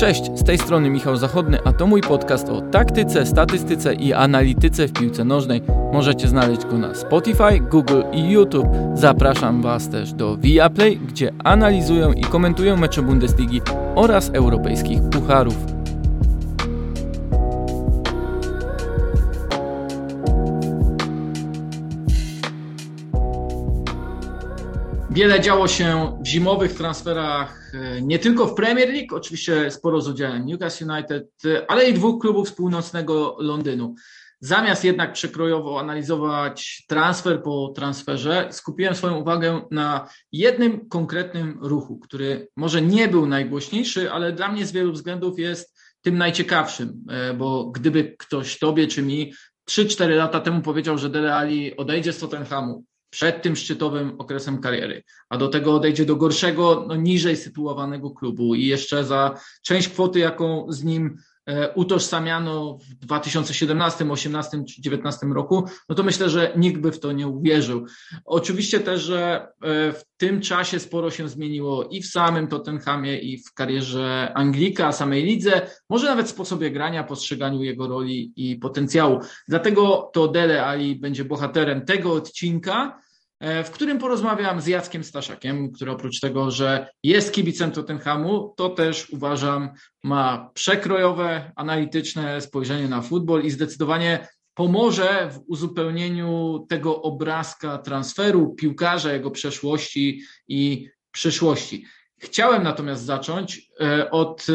Cześć, z tej strony Michał Zachodny, a to mój podcast o taktyce, statystyce i analityce w piłce nożnej. Możecie znaleźć go na Spotify, Google i YouTube. Zapraszam Was też do Viaplay, gdzie analizują i komentują mecze Bundesligi oraz europejskich pucharów. Wiele działo się w zimowych transferach, e, nie tylko w Premier League, oczywiście sporo z udziałem Newcastle United, e, ale i dwóch klubów z północnego Londynu. Zamiast jednak przekrojowo analizować transfer po transferze, skupiłem swoją uwagę na jednym konkretnym ruchu, który może nie był najgłośniejszy, ale dla mnie z wielu względów jest tym najciekawszym, e, bo gdyby ktoś tobie czy mi 3-4 lata temu powiedział, że Dele Ali odejdzie z Tottenhamu, przed tym szczytowym okresem kariery, a do tego odejdzie do gorszego, no niżej sytuowanego klubu i jeszcze za część kwoty, jaką z nim e, utożsamiano w 2017, 2018 czy 2019 roku, no to myślę, że nikt by w to nie uwierzył. Oczywiście też, że e, w tym czasie sporo się zmieniło i w samym Tottenhamie, i w karierze Anglika, samej lidze, może nawet sposobie grania, postrzeganiu jego roli i potencjału. Dlatego to Dele Ali będzie bohaterem tego odcinka, w którym porozmawiam z Jackiem Staszakiem, który oprócz tego, że jest kibicem Tottenhamu, to też uważam ma przekrojowe, analityczne spojrzenie na futbol i zdecydowanie pomoże w uzupełnieniu tego obrazka transferu piłkarza, jego przeszłości i przyszłości. Chciałem natomiast zacząć e, od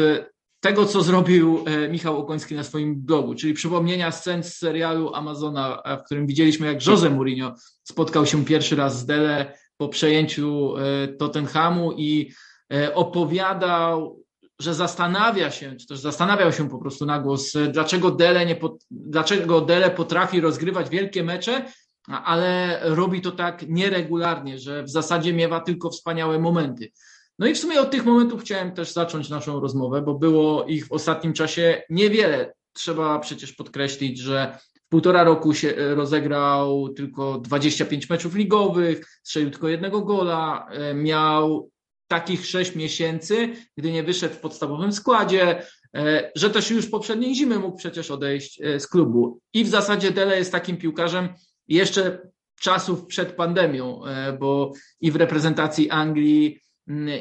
tego, co zrobił e, Michał Okoński na swoim blogu, czyli przypomnienia scen z serialu Amazona, w którym widzieliśmy, jak Jose Mourinho spotkał się pierwszy raz z Dele po przejęciu e, Tottenhamu i e, opowiadał, że zastanawia się, czy też zastanawiał się po prostu na głos, dlaczego Dele, nie, dlaczego Dele potrafi rozgrywać wielkie mecze, ale robi to tak nieregularnie, że w zasadzie miewa tylko wspaniałe momenty. No i w sumie od tych momentów chciałem też zacząć naszą rozmowę, bo było ich w ostatnim czasie niewiele. Trzeba przecież podkreślić, że w półtora roku się e, rozegrał tylko 25 meczów ligowych, strzelił tylko jednego gola, e, miał takich 6 miesięcy, gdy nie wyszedł w podstawowym składzie, e, że też już poprzedniej zimy mógł przecież odejść z klubu. I w zasadzie Dele jest takim piłkarzem jeszcze czasów przed pandemią, bo i w reprezentacji Anglii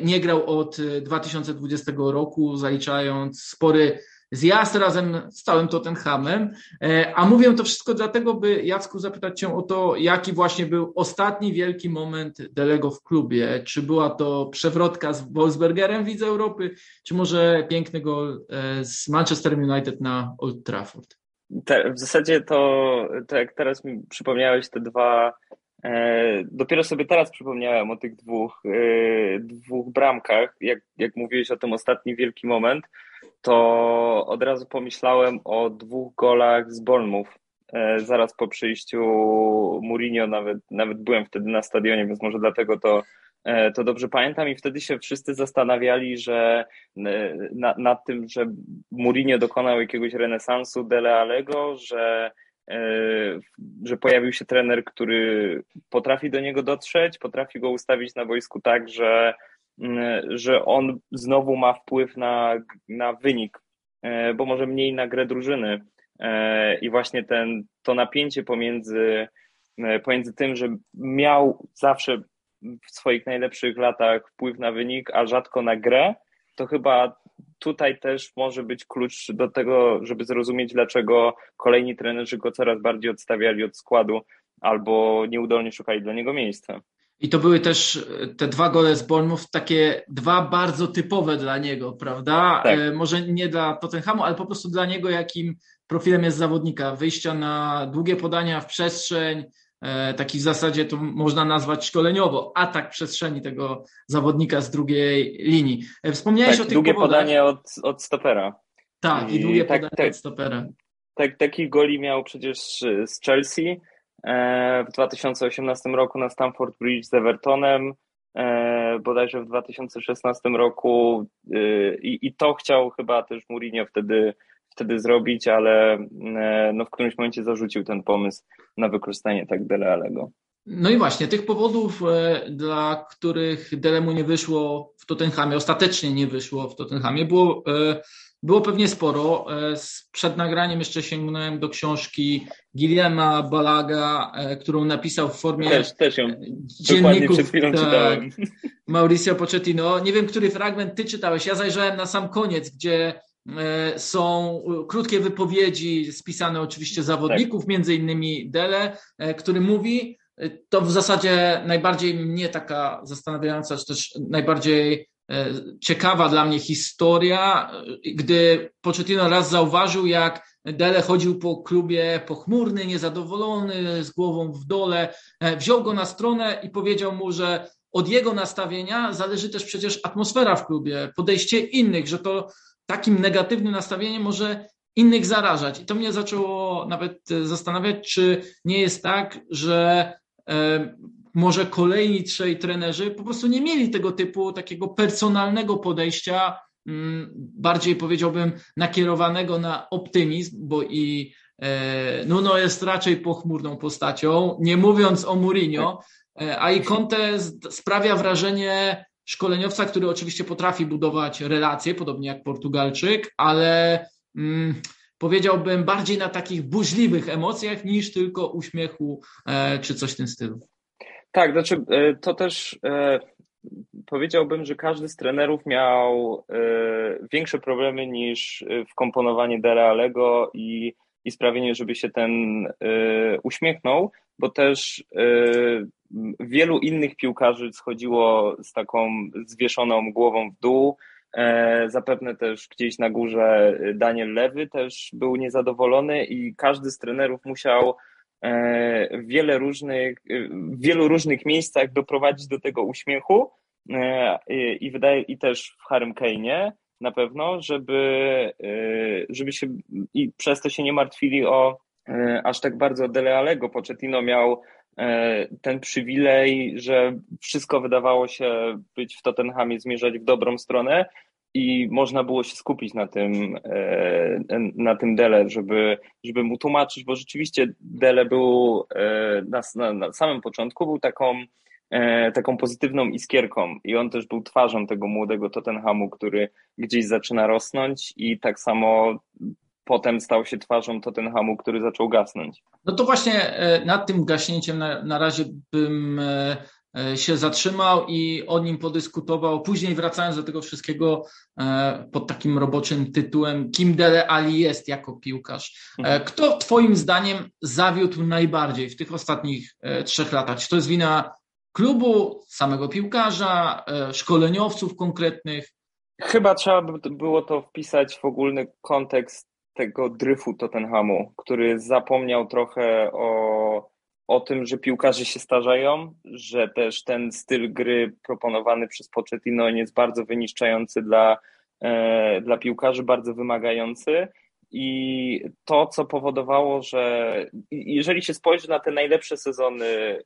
nie grał od 2020 roku, zaliczając spory zjazd razem z całym Tottenhamem. E, a mówię to wszystko dlatego, by Jacku zapytać Cię o to, jaki właśnie był ostatni wielki moment Delego w klubie. Czy była to przewrotka z Wolfsbergerem w Lidze Europy, czy może piękny gol e, z Manchester United na Old Trafford? Te, w zasadzie to, to jak teraz mi przypomniałeś te dwa E, dopiero sobie teraz przypomniałem o tych dwóch, e, dwóch bramkach. Jak, jak mówiłeś o tym ostatni wielki moment, to od razu pomyślałem o dwóch golach z Bournemouth. E, zaraz po przyjściu Mourinho, nawet, nawet byłem wtedy na stadionie, więc może dlatego to, to dobrze pamiętam. I wtedy się wszyscy zastanawiali, że na, nad tym, że Mourinho dokonał jakiegoś renesansu Dele Allego, że E, że pojawił się trener, który potrafi do niego dotrzeć, potrafi go ustawić na boisku tak, że, że on znowu ma wpływ na, na wynik, e, bo może mniej na grę drużyny. E, I właśnie ten, to napięcie pomiędzy, pomiędzy tym, że miał zawsze w swoich najlepszych latach wpływ na wynik, a rzadko na grę, to chyba tutaj też może być klucz do tego, żeby zrozumieć, dlaczego kolejni trenerzy go coraz bardziej odstawiali od składu albo nieudolnie szukali dla niego miejsca. I to były też te dwa gole z Bournemouth, takie dwa bardzo typowe dla niego, prawda? Tak. E, może nie dla Tottenhamu, ale po prostu dla niego, jakim profilem jest zawodnika. Wyjścia na długie podania w przestrzeń, E, taki w zasadzie to można nazwać szkoleniowo, atak przestrzeni tego zawodnika z drugiej linii. E, wspomniałeś tak, o tych długie powodach. podanie od, od stopera. Tak, i, i długie tak, podanie tak, od stopera. Tak, taki goli miał przecież z Chelsea e, w 2018 roku na Stamford Bridge z Evertonem, bodajże w 2016 roku i, i to chciał chyba też Mourinho wtedy wtedy zrobić, ale e, no, w którymś momencie zarzucił ten pomysł na wykorzystanie tak Dele Allego. No i właśnie, tych powodów, e, dla których Delemu nie wyszło w Tottenhamie, ostatecznie nie wyszło w Tottenhamie, było, e, było pewnie sporo. E, przed nagraniem jeszcze sięgnąłem do książki Guillerma Balaga, którą napisał w formie też, też ją dzienników. Przed chwilą tak, czytałem. Mauricio Pochettino. Nie wiem, który fragment ty czytałeś. Ja zajrzałem na sam koniec, gdzie są krótkie wypowiedzi spisane oczywiście zawodników, tak. między innymi Dele, który mówi, to w zasadzie najbardziej mnie taka zastanawiająca, czy też najbardziej e, ciekawa dla mnie historia, gdy Pochettino raz zauważył, jak Dele chodził po klubie pochmurny, niezadowolony, z głową w dole, e, wziął go na stronę i powiedział mu, że od jego nastawienia zależy też przecież atmosfera w klubie, podejście innych, że to takim negatywnym nastawieniem może innych zarażać. I to mnie zaczęło nawet zastanawiać, czy nie jest tak, że może kolejni trzej trenerzy po prostu nie mieli tego typu takiego personalnego podejścia, mm, bardziej powiedziałbym nakierowanego na optymizm, bo i e, Nuno jest raczej pochmurną postacią, nie mówiąc o Mourinho, e, a i Conte sprawia wrażenie szkoleniowca, który oczywiście potrafi budować relacje, podobnie jak Portugalczyk, ale mm, powiedziałbym, bardziej na takich burzliwych emocjach niż tylko uśmiechu e, czy coś w tym stylu. Tak, znaczy e, to też e, powiedziałbym, że każdy z trenerów miał większe problemy niż wkomponowanie Derealego i, i sprawienie, żeby się ten uśmiechnął, bo też wielu innych piłkarzy schodziło z taką zwieszoną głową w dół, E, zapewne też gdzieś na górze Daniel Lewy też był niezadowolony i każdy z trenerów musiał e, wiele różnych, w wielu różnych miejscach doprowadzić do tego uśmiechu e, i wydaje i też w Harem Kane'ie na pewno, żeby, żeby się i przez to się nie martwili o aż tak bardzo Dele Allego. Pochettino miał ten przywilej, że wszystko wydawało się być w Tottenhamie zmierzać w dobrą stronę i można było się skupić na tym, e, na tym Dele, żeby, żeby mu tłumaczyć, bo rzeczywiście Dele był e, na, na, na samym początku był taką, e, taką pozytywną iskierką i on też był twarzą tego młodego Tottenhamu, który gdzieś zaczyna rosnąć i tak samo potem stał się twarzą Tottenhamu, który zaczął gasnąć. No to właśnie nad tym gaśnięciem na, na razie bym się zatrzymał i o nim podyskutował. Później wracając do tego wszystkiego e, pod takim roboczym tytułem Kim Dele Ali jest jako piłkarz. E, mhm. Kto twoim zdaniem zawiódł najbardziej w tych ostatnich trzech latach? Czy to jest wina klubu, samego piłkarza, szkoleniowców konkretnych? Chyba trzeba by było to wpisać w ogólny kontekst tego dryfu Tottenhamu, który zapomniał trochę o o tym, że piłkarze się starzeją, że też ten styl gry proponowany przez Pochettino jest bardzo wyniszczający dla, e, dla piłkarzy, bardzo wymagający. I to, co powodowało, że jeżeli się spojrzy na te najlepsze sezony e,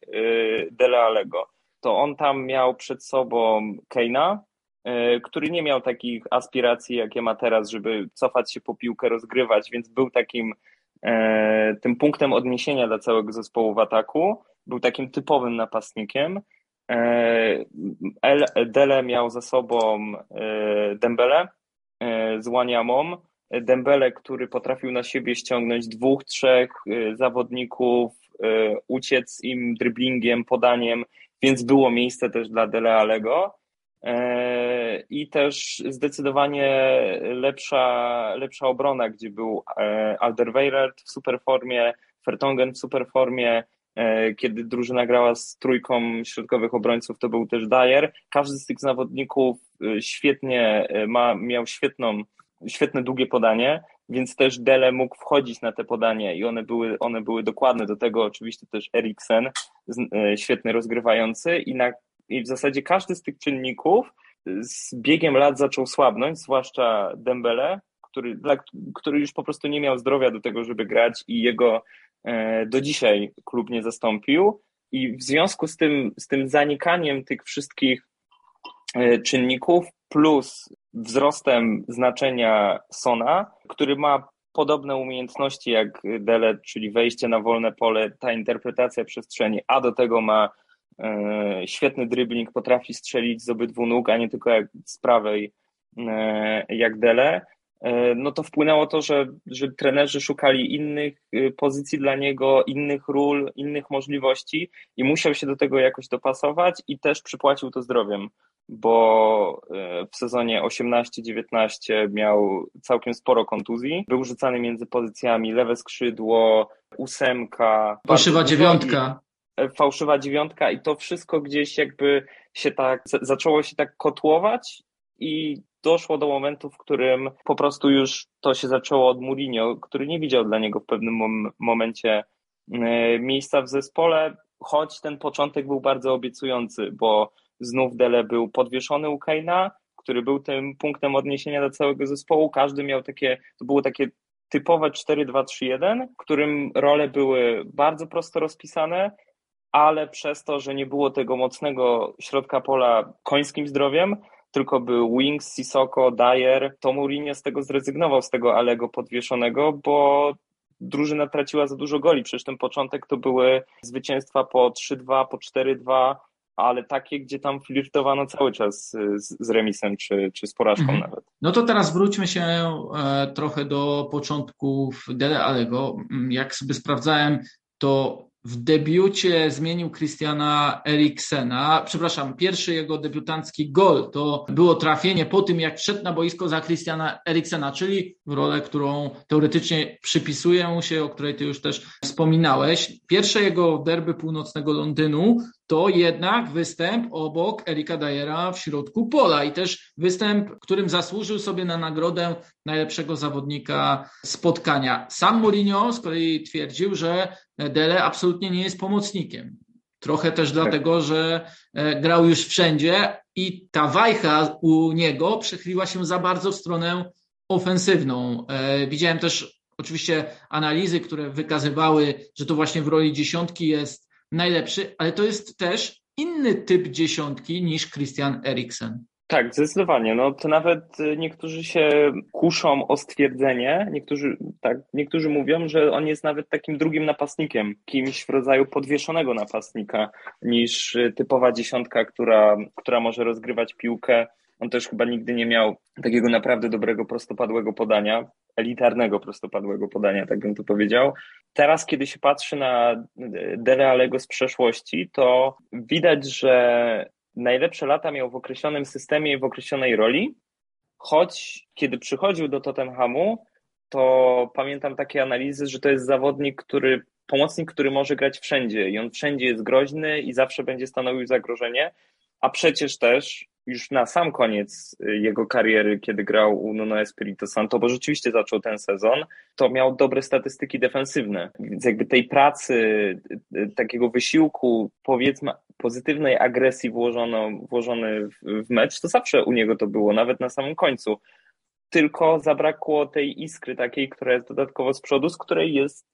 Dele Allego, to on tam miał przed sobą Keina, e, który nie miał takich aspiracji, jakie ma teraz, żeby cofać się po piłkę, rozgrywać, więc był takim tym punktem odniesienia dla całego zespołu w ataku. Był takim typowym napastnikiem. E, Dele miał za sobą e, Dembele z Łaniamą. Dembele, który potrafił na siebie ściągnąć dwóch, trzech zawodników, uciec im driblingiem, podaniem, więc było miejsce też dla Dele Allego. E, i też zdecydowanie lepsza, lepsza obrona, gdzie był e, Alderweireld w superformie, Fertongen w superformie, e, kiedy drużyna grała z trójką środkowych obrońców, to był też Dyer. Każdy z tych zawodników świetnie ma, miał świetną, świetne długie podanie, więc też Dele mógł wchodzić na te podanie i one były, one były dokładne. Do tego oczywiście też Eriksen, świetny rozgrywający i na i w zasadzie każdy z tych czynników z biegiem lat zaczął słabnąć, zwłaszcza Dembele, który, dla, który już po prostu nie miał zdrowia do tego, żeby grać i jego e, do dzisiaj klub nie zastąpił. I w związku z tym, z tym zanikaniem tych wszystkich e, czynników, plus wzrostem znaczenia Sona, który ma podobne umiejętności jak Dele, czyli wejście na wolne pole, ta interpretacja przestrzeni, a do tego ma świetny dribbling, potrafi strzelić z obydwu nóg, a nie tylko jak z prawej e, jak Dele, e, no to wpłynęło to, że, że trenerzy szukali innych pozycji dla niego, innych ról, innych możliwości i musiał się do tego jakoś dopasować i też przypłacił to zdrowiem bo e, w sezonie 18-19 miał całkiem sporo kontuzji. Był rzucany między pozycjami lewe skrzydło, ósemka. Fałszywa dziewiątka. Fałszywa dziewiątka i to wszystko gdzieś jakby się tak, zaczęło się tak kotłować i doszło do momentu, w którym po prostu już to się zaczęło od Mourinho, który nie widział dla niego w pewnym mom momencie e, miejsca w zespole, choć ten początek był bardzo obiecujący, bo znów Dele był podwieszony u Kane'a, który był tym punktem odniesienia dla całego zespołu. Każdy miał takie, to było takie typowe 4-2-3-1, w którym role były bardzo prosto rozpisane, ale przez to, że nie było tego mocnego środka pola końskim zdrowiem, tylko był Wings, Sissoko, Dyer, to Mourinho z tego zrezygnował, z tego Alego podwieszonego, bo drużyna traciła za dużo goli. Przecież ten początek to były zwycięstwa po 3-2, po 4-2, ale takie, gdzie tam flirtowano cały czas z, z remisem czy, czy z porażką mhm. nawet. No to teraz wróćmy się e, trochę do początków Dele Alego. Mm, jak sobie sprawdzałem, to w debiucie zmienił Christiana Eriksena. Przepraszam, pierwszy jego debiutancki gol to było trafienie po tym, jak wszedł na boisko za Christiana Eriksena, czyli rolę, którą teoretycznie przypisuje mu się, o której ty już też wspominałeś. Pierwsze jego derby północnego Londynu to jednak występ obok Erika Dajera w środku pola i też występ, którym zasłużył sobie na nagrodę najlepszego zawodnika spotkania. Sam Mourinho z kolei twierdził, że Dele absolutnie nie jest pomocnikiem. Trochę też dlatego, że e, grał już wszędzie i ta wajcha u niego przechyliła się za bardzo w stronę ofensywną. E, widziałem też oczywiście analizy, które wykazywały, że to właśnie w roli dziesiątki jest najlepszy, ale to jest też inny typ dziesiątki niż Christian Eriksen. Tak, zdecydowanie. No to nawet y, niektórzy się kuszą o stwierdzenie, niektórzy, tak, niektórzy mówią, że on jest nawet takim drugim napastnikiem, kimś w rodzaju podwieszonego napastnika niż y, typowa dziesiątka, która, która może rozgrywać piłkę on też chyba nigdy nie miał takiego naprawdę dobrego prostopadłego podania, elitarnego prostopadłego podania, tak bym to powiedział. Teraz, kiedy się patrzy na Dele Allego z przeszłości, to widać, że najlepsze lata miał w określonym systemie i w określonej roli, choć kiedy przychodził do Tottenhamu, to pamiętam takie analizy, że to jest zawodnik, który pomocnik, który może grać wszędzie. I on wszędzie jest groźny i zawsze będzie stanowił zagrożenie, a przecież też już na sam koniec y, jego kariery, kiedy grał u Nuno Espirito Santo, bo rzeczywiście zaczął ten sezon, to miał dobre statystyki defensywne. Więc jakby tej pracy, y, y, takiego wysiłku, powiedzmy pozytywnej agresji włożono, włożony w, mecz, to zawsze u niego to było, nawet na samym końcu. Tylko zabrakło tej iskry takiej, która jest dodatkowo z przodu, z której jest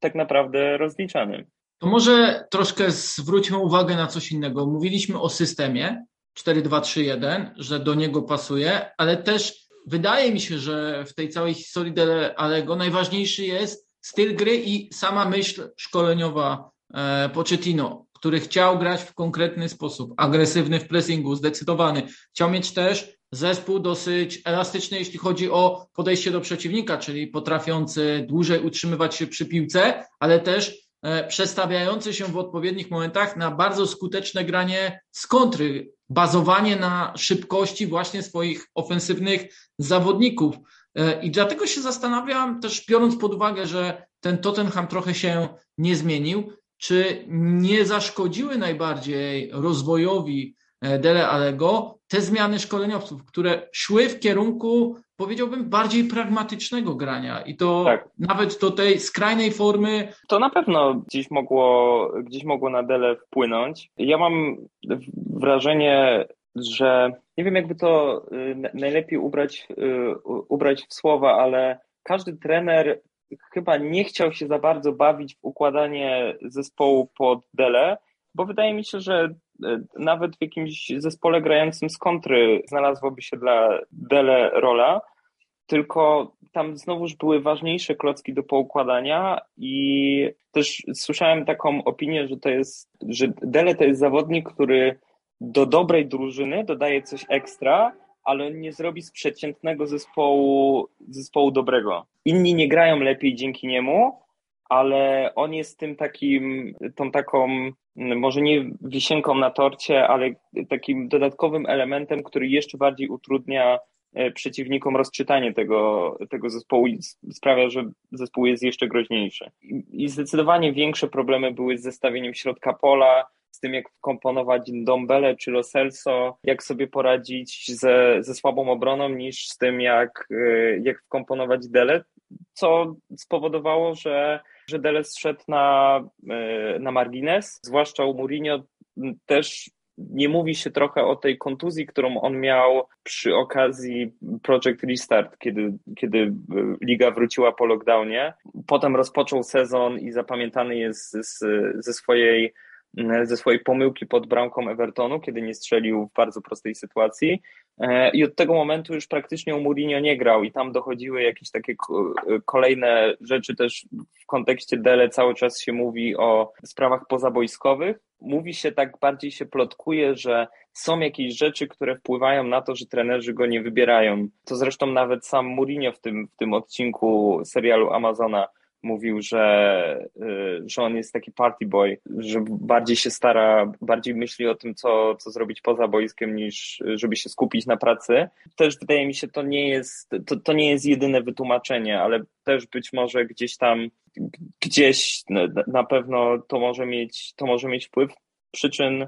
tak naprawdę rozliczany. To może troszkę zwróćmy uwagę na coś innego. Mówiliśmy o systemie, 4-2-3-1, że do niego pasuje, ale też wydaje mi się, że w tej całej historii Dele Allego najważniejszy jest styl gry i sama myśl szkoleniowa e, Pochettino, który chciał grać w konkretny sposób, agresywny w pressingu, zdecydowany. Chciał mieć też zespół dosyć elastyczny, jeśli chodzi o podejście do przeciwnika, czyli potrafiący dłużej utrzymywać się przy piłce, ale też e, przestawiający się w odpowiednich momentach na bardzo skuteczne granie z kontry, bazowanie na szybkości właśnie swoich ofensywnych zawodników. E, I dlatego się zastanawiam, też biorąc pod uwagę, że ten Tottenham trochę się nie zmienił, czy nie zaszkodziły najbardziej rozwojowi Dele Allego te zmiany szkoleniowców, które szły w kierunku powiedziałbym, bardziej pragmatycznego grania i to tak. nawet do tej skrajnej formy. To na pewno gdzieś mogło, gdzieś mogło na Dele wpłynąć. Ja mam wrażenie, że nie wiem, jakby to y, najlepiej ubrać, y, ubrać w słowa, ale każdy trener chyba nie chciał się za bardzo bawić w układanie zespołu pod Dele, bo wydaje mi się, że nawet w jakimś zespole grającym z kontry znalazłoby się dla Dele rola, tylko tam znowuż były ważniejsze klocki do poukładania i też słyszałem taką opinię, że to jest, że Dele to jest zawodnik, który do dobrej drużyny dodaje coś ekstra, ale nie zrobi z przeciętnego zespołu zespołu dobrego. Inni nie grają lepiej dzięki niemu, ale on jest tym takim, tą taką, może nie wisienką na torcie, ale takim dodatkowym elementem, który jeszcze bardziej utrudnia e, przeciwnikom rozczytanie tego, tego zespołu i sprawia, że zespół jest jeszcze groźniejszy. I zdecydowanie większe problemy były z zestawieniem środka pola, z tym, jak wkomponować Dombele czy Lo Celso, jak sobie poradzić ze, ze słabą obroną, niż z tym, jak, e, jak wkomponować Dele, co spowodowało, że, że Dele zszedł na, e, na margines, zwłaszcza u Mourinho też nie mówi się trochę o tej kontuzji, którą on miał przy okazji Project Restart, kiedy, kiedy e, liga wróciła po lockdownie. Potem rozpoczął sezon i zapamiętany jest z, ze swojej ze swojej pomyłki pod bramką Evertonu, kiedy nie strzelił w bardzo prostej sytuacji. E, I od tego momentu już praktycznie u Mourinho nie grał i tam dochodziły jakieś takie kolejne rzeczy też kontekście Dele cały czas się mówi o sprawach pozabojskowych. Mówi się tak, bardziej się plotkuje, że są jakieś rzeczy, które wpływają na to, że trenerzy go nie wybierają. To zresztą nawet sam Mourinho w tym, w tym odcinku serialu Amazona mówił, że, y, że on jest taki party boy, że bardziej się stara, bardziej myśli o tym, co, co zrobić poza boiskiem, niż żeby się skupić na pracy. Też wydaje mi się, to nie jest, to, to nie jest jedyne wytłumaczenie, ale też być może gdzieś tam, gdzieś na pewno to może mieć, to może mieć wpływ. Przyczyn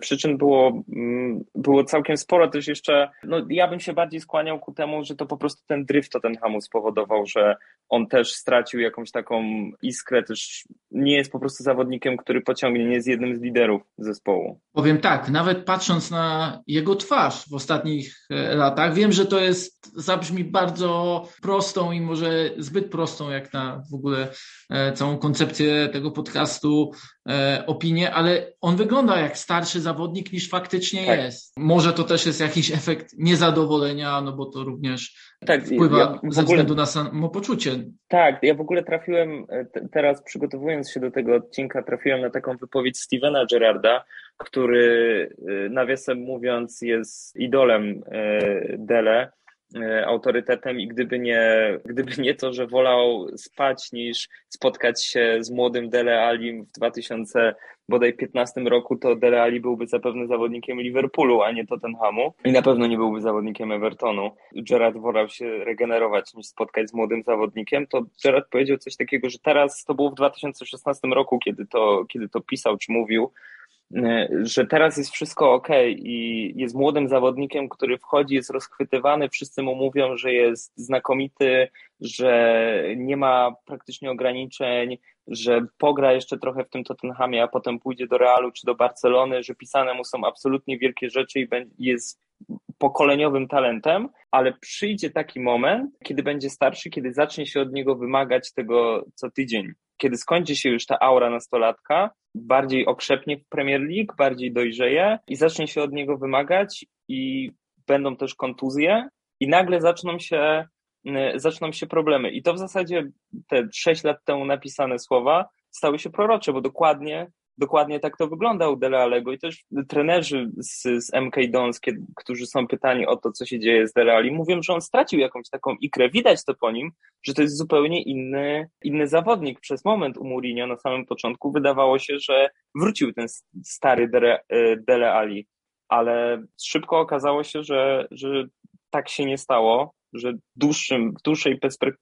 przyczyn było, mm, było całkiem sporo też jeszcze, no ja bym się bardziej skłaniał ku temu, że to po prostu ten drift Tottenhamu spowodował, że on też stracił jakąś taką iskrę, też nie jest po prostu zawodnikiem, który pociągnie, nie jest jednym z liderów zespołu. Powiem tak, nawet patrząc na jego twarz w ostatnich e, latach, wiem, że to jest, zabrzmi bardzo prostą i może zbyt prostą, jak na w ogóle e, całą koncepcję tego podcastu E, opinię, ale on wygląda jak starszy zawodnik niż faktycznie tak. jest. Może to też jest jakiś efekt niezadowolenia, no bo to również tak, wpływa ja ze względu na samopoczucie. Tak, ja w ogóle trafiłem, teraz przygotowując się do tego odcinka, trafiłem na taką wypowiedź Stevena Gerarda, który e, nawiasem mówiąc jest idolem Dele E, autorytetem i gdyby nie, gdyby nie to, że wolał spać niż spotkać się z młodym Dele Alim w 2015 roku, to Dele Ali byłby zapewne zawodnikiem Liverpoolu, a nie Tottenhamu. I na pewno nie byłby zawodnikiem Evertonu. Gerard wolał się regenerować niż spotkać z młodym zawodnikiem, to Gerard powiedział coś takiego, że teraz, to było w 2016 roku, kiedy to, kiedy to pisał czy mówił, E, że teraz jest wszystko ok i jest młodym zawodnikiem, który wchodzi, jest rozchwytywany, wszyscy mu mówią, że jest znakomity, że nie ma praktycznie ograniczeń, że pogra jeszcze trochę w tym Tottenhamie, a potem pójdzie do Realu czy do Barcelony, że pisane mu są absolutnie wielkie rzeczy i jest pokoleniowym talentem, ale przyjdzie taki moment, kiedy będzie starszy, kiedy zacznie się od niego wymagać tego co tydzień. Kiedy skończy się już ta aura nastolatka, bardziej okrzepnie w Premier League, bardziej dojrzeje i zacznie się od niego wymagać i będą też kontuzje i nagle zaczną się, zaczną się problemy. I to w zasadzie te sześć lat temu napisane słowa stały się prorocze, bo dokładnie dokładnie tak to wygląda u Dele Allego i też trenerzy z, z MK Dons, kiedy, którzy są pytani o to, co się dzieje z Dele Alli, mówią, że on stracił jakąś taką ikrę. Widać to po nim, że to jest zupełnie inny, inny zawodnik. Przez moment u Mourinho na samym początku wydawało się, że wrócił ten stary Dele, Dele Alli, ale szybko okazało się, że, że tak się nie stało że dłuższym, w dłuższej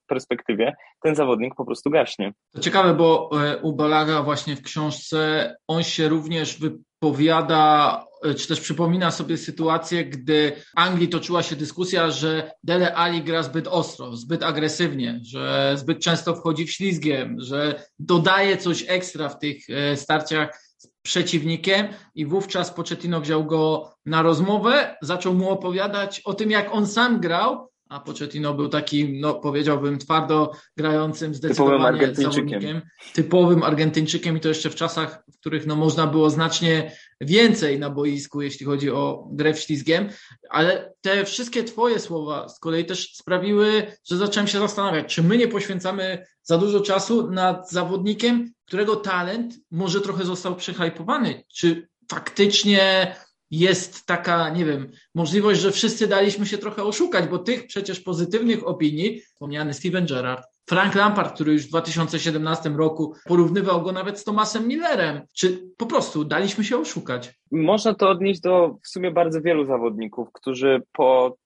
perspektywie ten zawodnik po prostu gaśnie. To ciekawe, bo e, u Balaga właśnie w książce on się również wypowiada, e, czy też przypomina sobie sytuację, gdy w Anglii toczyła się dyskusja, że Dele Ali gra zbyt ostro, zbyt agresywnie, że zbyt często wchodzi w ślizgiem, że dodaje coś ekstra w tych e, starciach przeciwnikiem i wówczas Pochettino wziął go na rozmowę, zaczął mu opowiadać o tym, jak on sam grał a Pochettino był takim, no powiedziałbym, twardo grającym, zdecydowanie typowym zawodnikiem, typowym Argentyńczykiem i to jeszcze w czasach, w których no, można było znacznie więcej na boisku, jeśli chodzi o grę w ślizgiem, ale te wszystkie twoje słowa z kolei też sprawiły, że zacząłem się zastanawiać, czy my nie poświęcamy za dużo czasu nad zawodnikiem, którego talent może trochę został przehypowany, czy faktycznie jest taka, nie wiem, możliwość, że wszyscy daliśmy się trochę oszukać, bo tych przecież pozytywnych opinii, wspomniany Steven Gerrard, Frank Lampard, który już w 2017 roku porównywał go nawet z Tomasem Millerem, czy po prostu daliśmy się oszukać? Można to odnieść do w sumie bardzo wielu zawodników, którzy po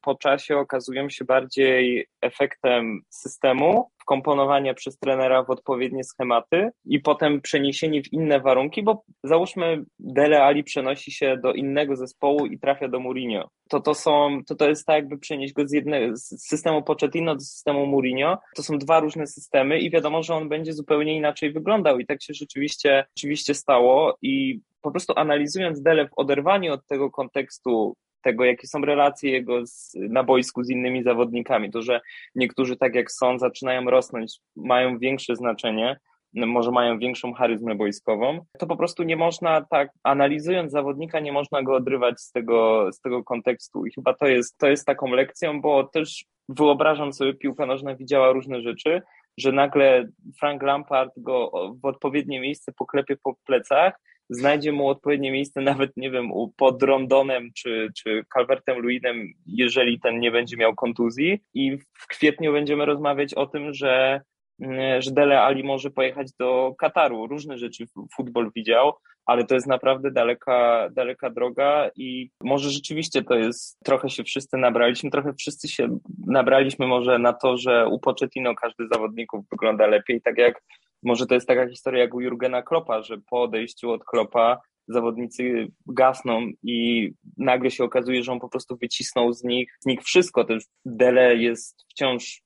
po czasie okazują się bardziej efektem systemu, wkomponowania przez trenera w odpowiednie schematy i potem przeniesieni w inne warunki, bo załóżmy Dele Ali przenosi się do innego zespołu i trafia do Mourinho. To, to, są, to, to jest tak jakby przenieść go z, jednego, z systemu Pochettino do systemu Mourinho. To są dwa różne systemy i wiadomo, że on będzie zupełnie inaczej wyglądał i tak się rzeczywiście, rzeczywiście stało i po prostu analizując Dele w oderwaniu od tego kontekstu tego, jakie są relacje jego z, na boisku z innymi zawodnikami. To, że niektórzy, tak jak są, zaczynają rosnąć, mają większe znaczenie, może mają większą charyzmę boiskową, to po prostu nie można tak, analizując zawodnika, nie można go odrywać z tego, z tego kontekstu. I chyba to jest, to jest taką lekcją, bo też wyobrażam sobie, piłka nożna widziała różne rzeczy, że nagle Frank Lampard go w odpowiednie miejsce poklepie po plecach znajdzie mu odpowiednie miejsce nawet, nie wiem, pod Rondonem czy, czy Calvertem Luinem, jeżeli ten nie będzie miał kontuzji. I w kwietniu będziemy rozmawiać o tym, że, mm, że Dele Ali może pojechać do Kataru. Różne rzeczy futbol widział, ale to jest naprawdę daleka, daleka droga i może rzeczywiście to jest, trochę się wszyscy nabraliśmy, trochę wszyscy się nabraliśmy może na to, że u Pochettino każdy z zawodników wygląda lepiej, tak jak może to jest taka historia jak u Jurgena Kloppa, że po odejściu od Kloppa zawodnicy gasną i nagle się okazuje, że on po prostu wycisnął z nich, z nich wszystko. Ten Dele jest wciąż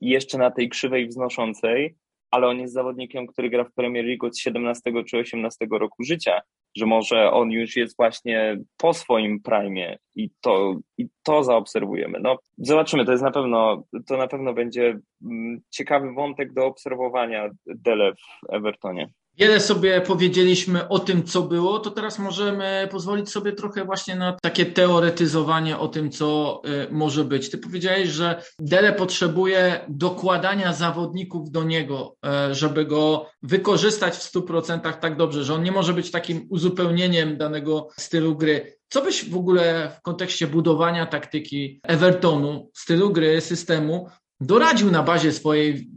jeszcze na tej krzywej wznoszącej, ale on jest zawodnikiem, który gra w Premier League od 17 czy 18 roku życia że może on już jest właśnie po swoim prime i to, i to zaobserwujemy. No, zobaczymy, to jest na pewno, to na pewno będzie mm, ciekawy wątek do obserwowania Dele w Evertonie. Wiele sobie powiedzieliśmy o tym, co było, to teraz możemy pozwolić sobie trochę właśnie na takie teoretyzowanie o tym, co y, może być. Ty powiedziałeś, że Dele potrzebuje dokładania zawodników do niego, y, żeby go wykorzystać w 100% tak dobrze, że on nie może być takim uzupełnieniem danego stylu gry. Co byś w ogóle w kontekście budowania taktyki Evertonu, stylu gry, systemu doradził na bazie swojej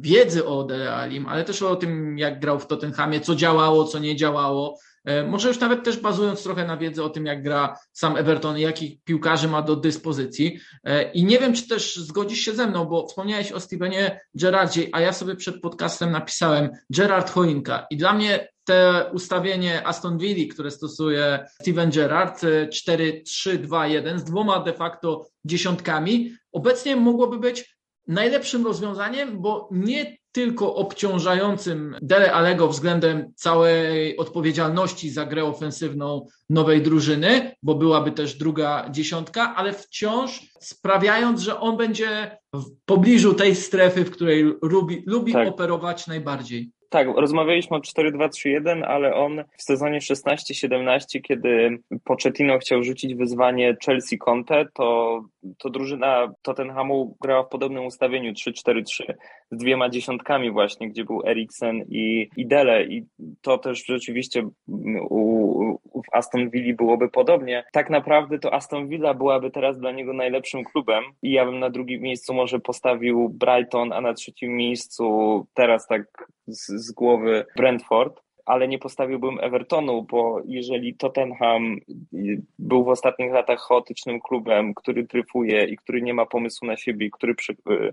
wiedzy o Dele Alim, ale też o tym, jak grał w Tottenhamie, co działało, co nie działało. E, może już nawet też bazując trochę na wiedzy o tym, jak gra sam Everton jakich piłkarzy ma do dyspozycji. E, I nie wiem, czy też zgodzisz się ze mną, bo wspomniałeś o Stevenie Gerardzie, a ja sobie przed podcastem napisałem Gerard Choinka. I dla mnie te ustawienie Aston Villa, które stosuje Steven Gerrard, 4-3-2-1 e, z dwoma de facto dziesiątkami, obecnie mogłoby być najlepszym rozwiązaniem, bo nie tylko obciążającym Dele Alego względem całej odpowiedzialności za grę ofensywną nowej drużyny, bo byłaby też druga dziesiątka, ale wciąż sprawiając, że on będzie w pobliżu tej strefy, w której lubi, lubi tak. operować najbardziej. Tak, rozmawialiśmy o 4-2-3-1, ale on w sezonie 16-17, kiedy Pochettino chciał rzucić wyzwanie Chelsea Conte, to, to drużyna Tottenhamu grała w podobnym ustawieniu 3-4-3 z dwiema dziesiątkami właśnie, gdzie był Eriksen i, i Dele i to też rzeczywiście u, w Aston Villa byłoby podobnie. Tak naprawdę to Aston Villa byłaby teraz dla niego najlepszym klubem i ja bym na drugim miejscu może postawił Brighton, a na trzecim miejscu teraz tak z, z głowy Brentford ale nie postawiłbym Evertonu, bo jeżeli Tottenham był w ostatnich latach chaotycznym klubem, który dryfuje i który nie ma pomysłu na siebie, który przy, y,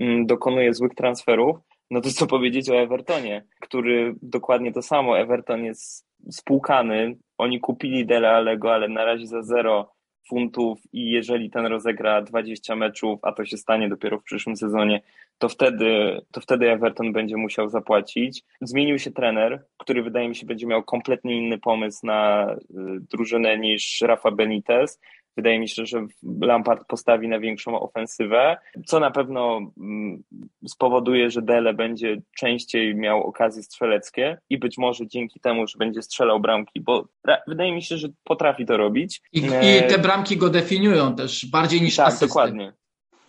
mm, dokonuje złych transferów, no to co powiedzieć o Evertonie, który dokładnie to samo. Everton jest spłukany, oni kupili Dele Allego, ale na razie za zero funtów i jeżeli ten rozegra 20 meczów, a to się stanie dopiero w przyszłym sezonie, to wtedy, to wtedy Everton będzie musiał zapłacić. Zmienił się trener, który wydaje mi się będzie miał kompletnie inny pomysł na y, drużynę niż Rafa Benitez, Wydaje mi się, że Lampard postawi na większą ofensywę, co na pewno mm, spowoduje, że Dele będzie częściej miał okazje strzeleckie i być może dzięki temu, że będzie strzelał bramki, bo wydaje mi się, że potrafi to robić. I, i te bramki go definiują też bardziej niż tak, asysty. dokładnie.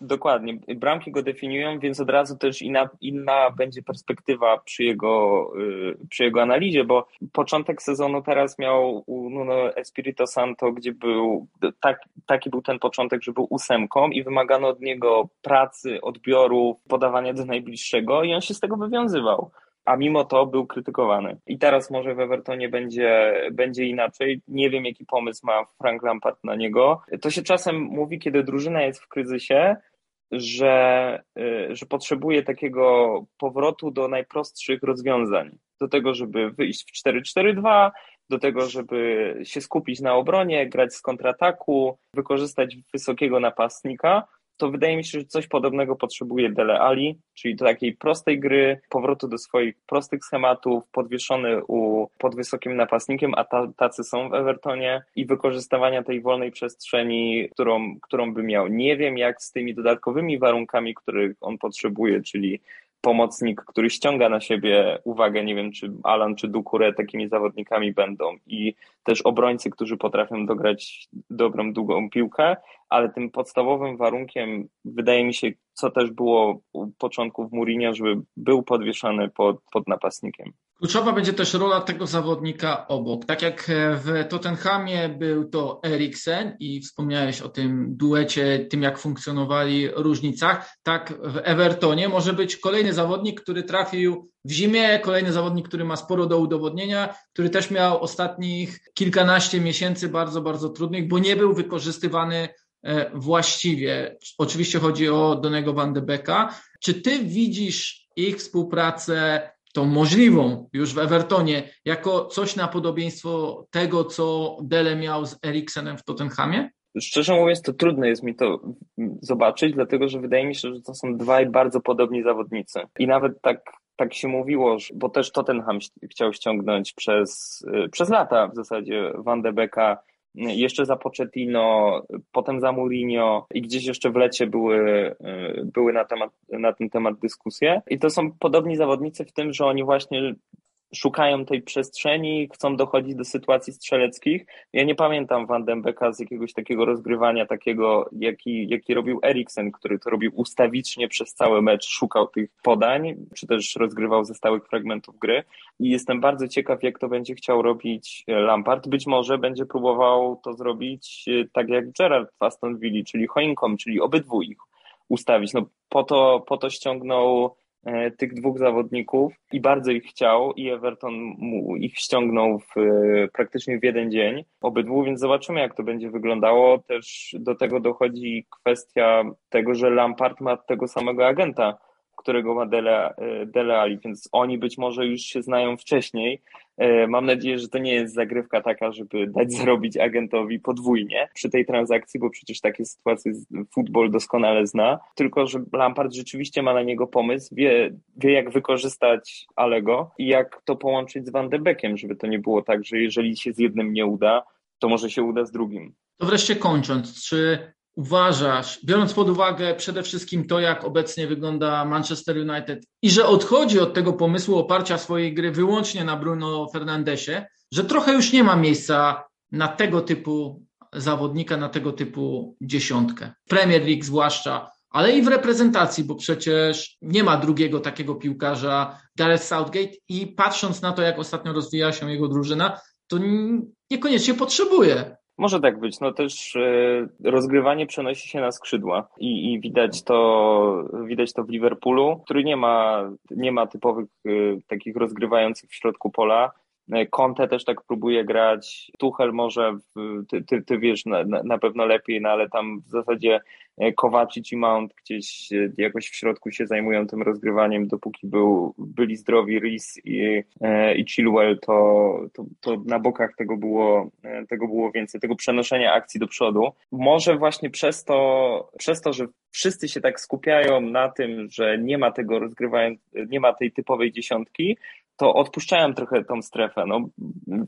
Dokładnie. Bramki go definiują, więc od razu też inna, inna będzie perspektywa przy jego, y, przy jego analizie, bo początek sezonu teraz miał u Nuno Espirito Santo, gdzie był, tak, taki był ten początek, że był ósemką i wymagano od niego pracy, odbioru, podawania do najbliższego i on się z tego wywiązywał a mimo to był krytykowany. I teraz może w Evertonie będzie, będzie inaczej. Nie wiem, jaki pomysł ma Frank Lampard na niego. To się czasem mówi, kiedy drużyna jest w kryzysie, że, y, że potrzebuje takiego powrotu do najprostszych rozwiązań. Do tego, żeby wyjść w 4-4-2, do tego, żeby się skupić na obronie, grać z kontrataku, wykorzystać wysokiego napastnika to wydaje mi się, że coś podobnego potrzebuje Dele Ali, czyli do takiej prostej gry, powrotu do swoich prostych schematów, podwieszony u, pod wysokim napastnikiem, a ta, tacy są w Evertonie i wykorzystywania tej wolnej przestrzeni, którą, którą by miał. Nie wiem, jak z tymi dodatkowymi warunkami, których on potrzebuje, czyli pomocnik, który ściąga na siebie uwagę, nie wiem, czy Alan, czy Dukure takimi zawodnikami będą i też obrońcy, którzy potrafią dograć dobrą, długą piłkę, ale tym podstawowym warunkiem, wydaje mi się, co też było u początków Mourinho, żeby był podwieszany pod, pod napastnikiem. Kluczowa będzie też rola tego zawodnika obok. Tak jak w Tottenhamie był to Eriksen i wspomniałeś o tym duecie, tym jak funkcjonowali różnicach, tak w Evertonie może być kolejny zawodnik, który trafił w zimie, kolejny zawodnik, który ma sporo do udowodnienia, który też miał ostatnich kilkanaście miesięcy bardzo, bardzo trudnych, bo nie był wykorzystywany e, właściwie. Oczywiście chodzi o Donego Van de Becka. Czy ty widzisz ich współpracę tą możliwą już w Evertonie, jako coś na podobieństwo tego, co Dele miał z Eriksenem w Tottenhamie? Szczerze mówiąc, to trudno jest mi to zobaczyć, dlatego że wydaje mi się, że to są dwaj bardzo podobni zawodnicy. I nawet tak, tak się mówiło, bo też Tottenham chciał ściągnąć przez, przez lata w zasadzie Van de Becka jeszcze za Pochettino, potem za Mourinho i gdzieś jeszcze w lecie były, były na, temat, na ten temat dyskusje. I to są podobni zawodnicy w tym, że oni właśnie szukają tej przestrzeni, chcą dochodzić do sytuacji strzeleckich. Ja nie pamiętam Van den Becka z jakiegoś takiego rozgrywania, takiego, jaki, jaki robił Eriksen, który to robił ustawicznie przez cały mecz, szukał tych podań, czy też rozgrywał ze stałych fragmentów gry. I jestem bardzo ciekaw, jak to będzie chciał robić Lampard. Być może będzie próbował to zrobić e, tak jak Gerard w Aston Villa, czyli choinką, czyli obydwu ich ustawić. No, po to, po to ściągnął tych dwóch zawodników i bardzo ich chciał i Everton mu ich ściągnął w, e, praktycznie w jeden dzień obydwu, więc zobaczymy jak to będzie wyglądało. Też do tego dochodzi kwestia tego, że Lampard ma tego samego agenta, którego ma Dele, e, Dele Ali, więc oni być może już się znają wcześniej. E, mam nadzieję, że to nie jest zagrywka taka, żeby dać zarobić agentowi podwójnie przy tej transakcji, bo przecież takie sytuacje futbol doskonale zna, tylko że Lampard rzeczywiście ma na niego pomysł, wie, wie jak wykorzystać Alego i jak to połączyć z Van de Beckiem, żeby to nie było tak, że jeżeli się z jednym nie uda, to może się uda z drugim. To wreszcie kończąc, czy uważasz, biorąc pod uwagę przede wszystkim to, jak obecnie wygląda Manchester United i że odchodzi od tego pomysłu oparcia swojej gry wyłącznie na Bruno Fernandesie, że trochę już nie ma miejsca na tego typu zawodnika, na tego typu dziesiątkę. Premier League zwłaszcza, ale i w reprezentacji, bo przecież nie ma drugiego takiego piłkarza Gareth Southgate i patrząc na to, jak ostatnio rozwija się jego drużyna, to niekoniecznie potrzebuje może tak być. No też e, rozgrywanie przenosi się na skrzydła i, i widać to widać to w Liverpoolu, który nie ma, nie ma typowych e, takich rozgrywających w środku pola. E, Conte też tak próbuje grać. Tuchel może, ty, ty, ty wiesz na, na, pewno lepiej, no ale tam w zasadzie Kowacic i Mount gdzieś e, jakoś w środku się zajmują tym rozgrywaniem, dopóki był, byli zdrowi Rhys i, i Chilwell, to, to, to na bokach tego było, tego było więcej, tego przenoszenia akcji do przodu. Może właśnie przez to, przez to, że wszyscy się tak skupiają na tym, że nie ma tego rozgrywania, nie ma tej typowej dziesiątki, to odpuszczałem trochę tą strefę. No,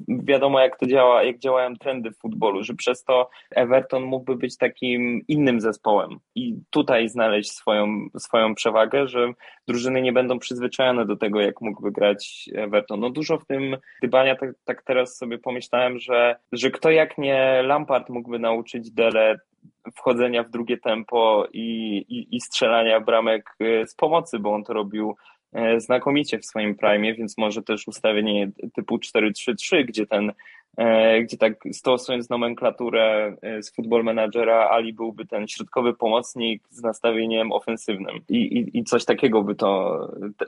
wiadomo, jak to działa, jak działają trendy w futbolu, że przez to Everton mógłby być takim innym zespołem i tutaj znaleźć swoją, swoją przewagę, że drużyny nie będą przyzwyczajone do tego, jak mógłby grać Everton. No dużo w tym dybania, tak, tak teraz sobie pomyślałem, że, że kto jak nie Lampard mógłby nauczyć Dele wchodzenia w drugie tempo i, i, i strzelania bramek e, z pomocy, bo on to robił znakomicie w swoim prime, więc może też ustawienie typu 4-3-3, gdzie ten, e, gdzie tak stosując nomenklaturę z football managera, Ali byłby ten środkowy pomocnik z nastawieniem ofensywnym i, i, i coś takiego by to,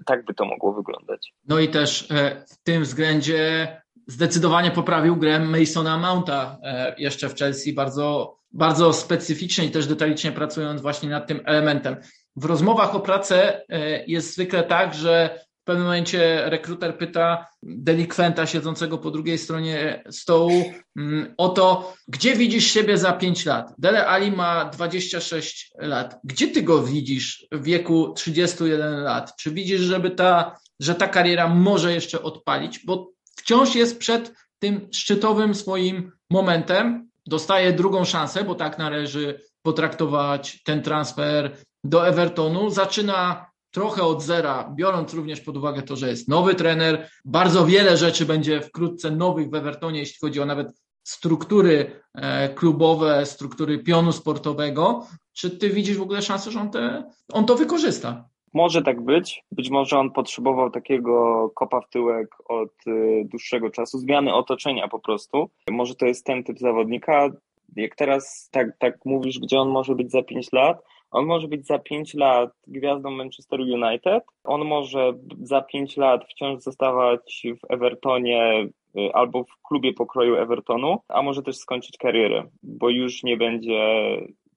tak by to mogło wyglądać. No i też w tym względzie zdecydowanie poprawił grę Masona Mounta jeszcze w Chelsea, bardzo bardzo specyficznie i też detalicznie pracując właśnie nad tym elementem. W rozmowach o pracę e, jest zwykle tak, że w pewnym momencie rekruter pyta delikwenta siedzącego po drugiej stronie stołu mm, o to, gdzie widzisz siebie za 5 lat. Dele Ali ma 26 lat. Gdzie ty go widzisz w wieku 31 lat? Czy widzisz, żeby ta, że ta kariera może jeszcze odpalić? Bo wciąż jest przed tym szczytowym swoim momentem, dostaje drugą szansę, bo tak należy potraktować ten transfer do Evertonu. Zaczyna trochę od zera, biorąc również pod uwagę to, że jest nowy trener. Bardzo wiele rzeczy będzie wkrótce nowych w Evertonie, jeśli chodzi o nawet struktury e, klubowe, struktury pionu sportowego. Czy ty widzisz w ogóle szansę, że on, te, on to wykorzysta? Może tak być. Być może on potrzebował takiego kopa w tyłek od y, dłuższego czasu, zmiany otoczenia po prostu. Może to jest ten typ zawodnika. Jak teraz tak, tak mówisz, gdzie on może być za 5 lat, on może być za 5 lat gwiazdą Manchester United. On może za 5 lat wciąż zostawać w Evertonie y, albo w klubie pokroju Evertonu, a może też skończyć karierę, bo już nie będzie,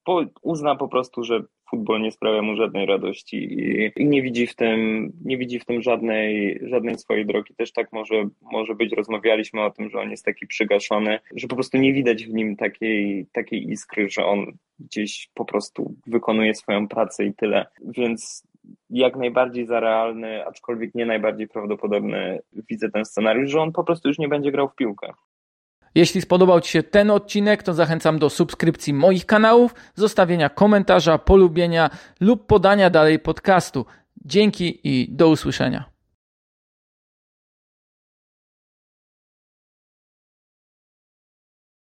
bo uzna po prostu, że futbol nie sprawia mu żadnej radości i, i, nie widzi w tym, nie widzi w tym żadnej, żadnej swojej drogi. Też tak może, może być. Rozmawialiśmy o tym, że on jest taki przygaszony, że po prostu nie widać w nim takiej, takiej iskry, że on gdzieś po prostu wykonuje swoją pracę i tyle. Więc jak najbardziej za realny, aczkolwiek nie najbardziej prawdopodobny widzę ten scenariusz, że on po prostu już nie będzie grał w piłkę. Jeśli spodobał Ci się ten odcinek, to zachęcam do subskrypcji moich kanałów, zostawienia komentarza, polubienia lub podania dalej podcastu. Dzięki i do usłyszenia.